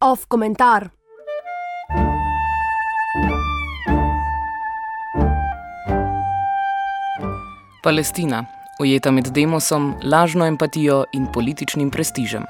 Off komentar. Palestina, ujeta med demosom, lažno empatijo in političnim prestižem.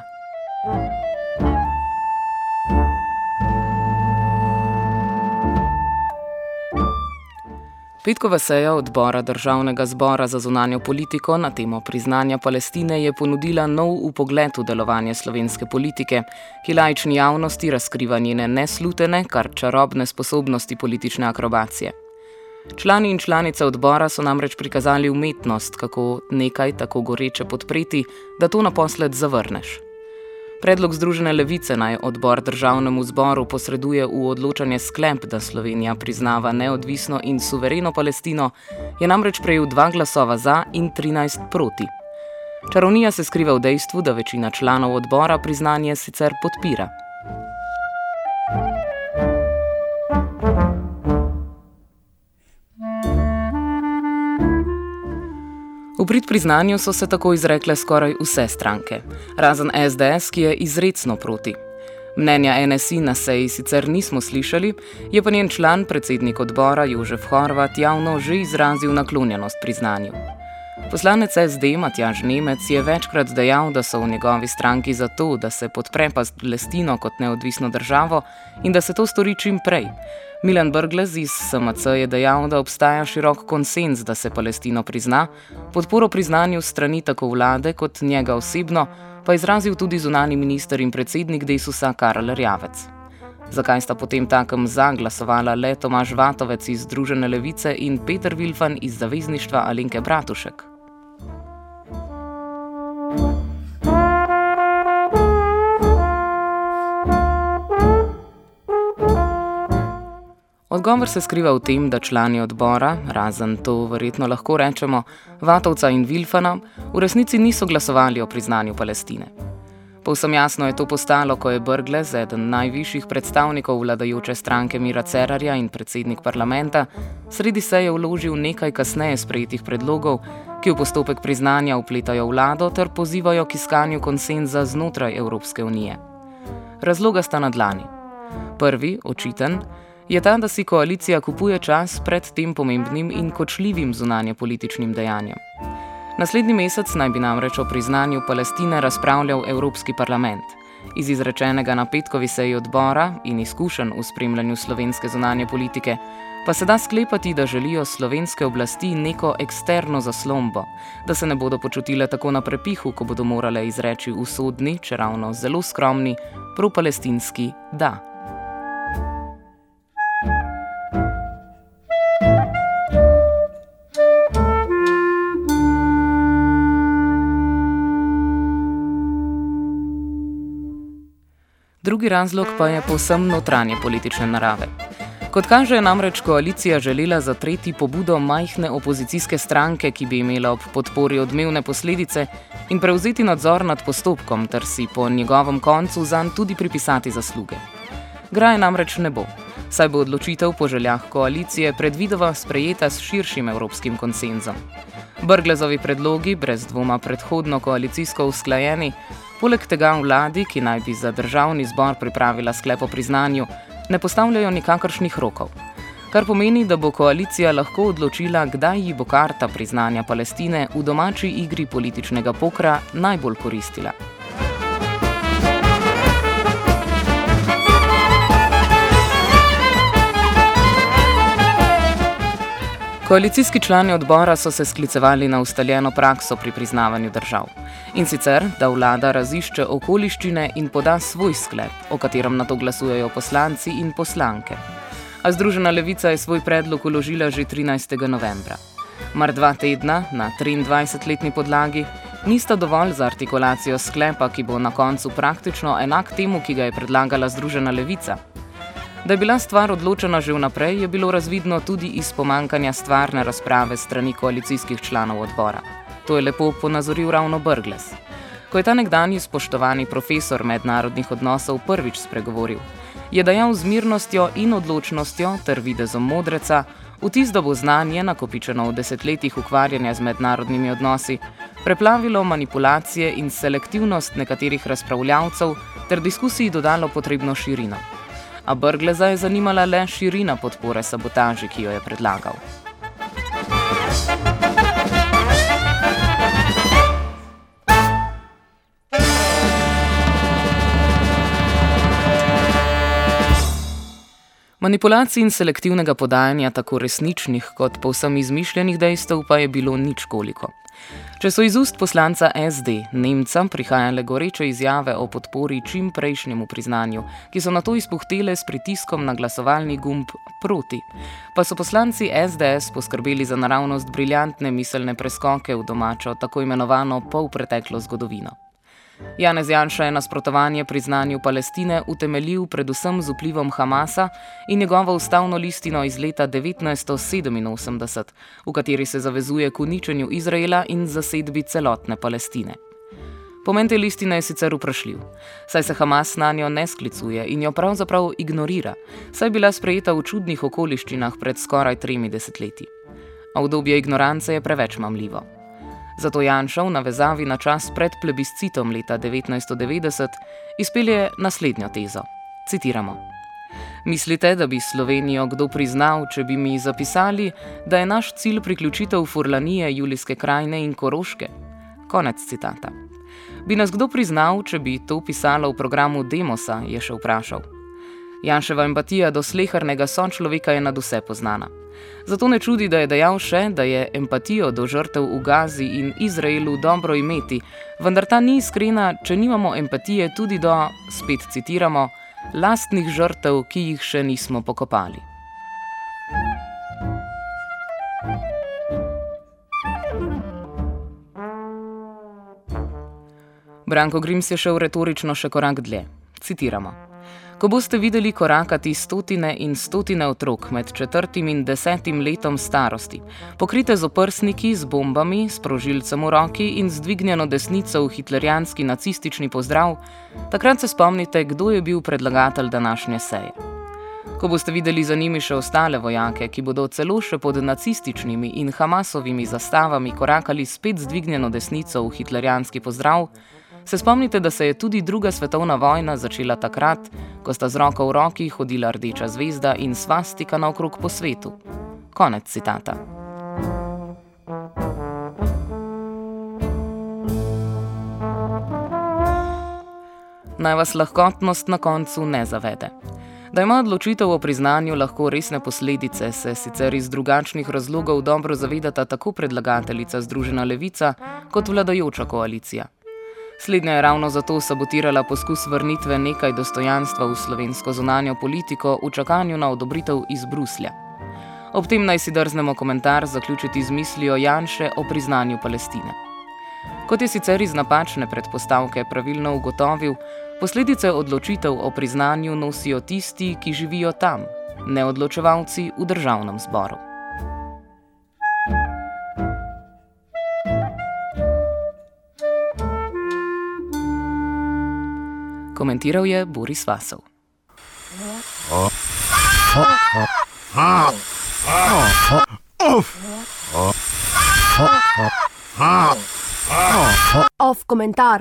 Petkova seja odbora Državnega zbora za zunanjo politiko na temo priznanja Palestine je ponudila nov upogled v delovanje slovenske politike, ki lajčni javnosti razkriva njene neslutene, kar čarobne sposobnosti politične akrobacije. Člani in članice odbora so namreč prikazali umetnost, kako nekaj tako goreče podpreti, da to naposled zavrneš. Predlog Združene levice naj odbor državnemu zboru posreduje v odločanje sklep, da Slovenija priznava neodvisno in suvereno Palestino, je namreč prejel dva glasova za in 13 proti. Čarovnija se skriva v dejstvu, da večina članov odbora priznanje sicer podpira. V prid priznanju so se tako izrekle skoraj vse stranke, razen SDS, ki je izredno proti. Mnenja NSI na seji sicer nismo slišali, je pa njen član, predsednik odbora Jožef Horvat, javno že izrazil naklonjenost priznanju. Poslanec SD Matjaž Nemec je večkrat dejal, da so v njegovi stranki za to, da se podpre Palestino kot neodvisno državo in da se to stori čim prej. Milan Brglez iz SMC je dejal, da obstaja širok konsens, da se Palestino prizna, podporo priznanju strani tako vlade kot njega osebno pa izrazil tudi zunani minister in predsednik Desusa Karl Rjavec. Zakaj sta potem takem za glasovala le Tomaž Vatovec iz Združene levice in Peter Vilfan iz Zavezništva Alenke Bratušek? Odgovor se skriva v tem, da člani odbora, razen to verjetno lahko rečemo, Vatovca in Vilfana, v resnici niso glasovali o priznanju Palestine. Povsem jasno je to postalo, ko je Brglez, eden najvišjih predstavnikov vladajoče stranke Mira Cerarja in predsednik parlamenta, sredi seje vložil nekaj kasneje sprejetih predlogov, ki v postopek priznanja upletajo vlado ter pozivajo k iskanju konsenza znotraj Evropske unije. Razloga sta na dlani. Prvi, očiten, je ta, da si koalicija kupuje čas pred tem pomembnim in kočljivim zunanje političnim dejanjem. Naslednji mesec naj bi namreč o priznanju Palestine razpravljal Evropski parlament. Iz izrečenega na petkovi seji odbora in izkušenj v spremljanju slovenske zunanje politike, pa se da sklepati, da želijo slovenske oblasti neko eksterno zaslombo, da se ne bodo počutile tako na prepihu, ko bodo morale izreči usodni, če ravno zelo skromni, pro-palestinski da. Drugi razlog pa je povsem notranje politične narave. Kot kaže, je namreč koalicija želela zatreti pobudo majhne opozicijske stranke, ki bi imela ob podpori odmevne posledice, in prevzeti nadzor nad postopkom, ter si po njegovem koncu zanj tudi pripisati zasluge. Graje namreč ne bo, saj bo odločitev po željah koalicije predvidova sprejeta s širšim evropskim konsenzom. Brglezovi predlogi, brez dvoma predhodno koalicijsko usklajeni, Poleg tega vladi, ki naj bi za državni zbor pripravila sklep o priznanju, ne postavljajo nikakršnih rokov. Kar pomeni, da bo koalicija lahko odločila, kdaj ji bo karta priznanja Palestine v domači igri političnega pokra najbolj koristila. Koalicijski člani odbora so se sklicevali na ustaljeno prakso pri priznavanju držav. In sicer, da vlada razišče okoliščine in poda svoj sklep, o katerem na to glasujejo poslanci in poslanke. A Združena levica je svoj predlog uložila že 13. novembra. Mar dva tedna na 23-letni podlagi nista dovolj za artikulacijo sklepa, ki bo na koncu praktično enak temu, ki ga je predlagala Združena levica. Da je bila stvar odločena že vnaprej, je bilo razvidno tudi iz pomankanja stvarne razprave strani koalicijskih članov odbora. To je lepo ponazoril ravno Brgles. Ko je ta nekdanji spoštovani profesor mednarodnih odnosov prvič spregovoril, je dejal z mirnostjo in odločnostjo ter videzom modreca, Vtis, da bo znanje, nakopičeno v desetletjih ukvarjanja z mednarodnimi odnosi, preplavilo manipulacije in selektivnost nekaterih razpravljavcev ter diskusiji dodalo potrebno širino. A Brgleza je zanimala le širina podpore sabotaži, ki jo je predlagal. Manipulacij in selektivnega podajanja tako resničnih kot povsem izmišljenih dejstev pa je bilo nič koliko. Če so iz ust poslanca SD Nemca prihajale goreče izjave o podpori čim prejšnjemu priznanju, ki so na to izpuhtele s pritiskom na glasovalni gumb proti, pa so poslanci SDS poskrbeli za naravnost briljantne miselne preskoke v domačo, tako imenovano polpreteklo zgodovino. Janez Janša je nasprotovanje priznanju Palestine utemeljil predvsem z vplivom Hamasa in njegovo ustavno listino iz leta 1987, v kateri se zavezuje k uničenju Izraela in zasedbi celotne Palestine. Pomen te listine je sicer vprašljiv, saj se Hamas na njo ne sklicuje in jo pravzaprav ignorira, saj je bila sprejeta v čudnih okoliščinah pred skoraj tremi desetletji. A obdobje ignorance je preveč mamljivo. Zato Janša v navezavi na čas pred plebiscitom leta 1990 izpelje naslednjo tezo. Citiramo: Mislite, da bi Slovenijo kdo priznal, če bi mi zapisali, da je naš cilj priključitev Furlanije, Julijske krajine in Koroške? Konec citata. Bi nas kdo priznal, če bi to pisalo v programu Demosa, je še vprašal. Janševa empatija do slehrnega sočloveka je nad vse poznana. Zato ne čudi, da je dejal še, da je empatijo do žrtev v Gazi in Izraelu dobro imeti, vendar ta ni iskrena, če nimamo empatije tudi do, spet citiramo, lastnih žrtev, ki jih še nismo pokopali. Branko Grims je šel retorično še korak dlje. Citiramo. Ko boste videli korakati stotine in stotine otrok med četrtim in desetim letom starosti, pokrite z oprsniki, z bombami, s prožilcem v roki in z dvignjeno desnico v hitlerijanski nacistični pozdrav, takrat se spomnite, kdo je bil predlagatelj današnje seje. Ko boste videli za njimi še ostale vojake, ki bodo celo še pod nacističnimi in Hamasovimi zastavami korakali spet z dvignjeno desnico v hitlerijanski pozdrav, Se spomnite, da se je tudi druga svetovna vojna začela takrat, ko sta z roko v roki hodila rdeča zvezda in svastika naokrog po svetu. Konec citata. Naj vas lahkotnost na koncu ne zavede. Da ima odločitev o priznanju lahko resne posledice, se sicer iz drugačnih razlogov dobro zavedata tako predlagateljica Združena levica kot vladajoča koalicija. Slednja je ravno zato sabotirala poskus vrnitve nekaj dostojanstva v slovensko zunanjo politiko v čakanju na odobritev iz Bruslja. Ob tem naj si drznemo komentar zaključiti z mislijo Janše o priznanju Palestine. Kot je sicer iz napačne predpostavke pravilno ugotovil, posledice odločitev o priznanju nosijo tisti, ki živijo tam, ne odločevalci v državnem zboru. Komentiral je Boris Vasov. Off komentar.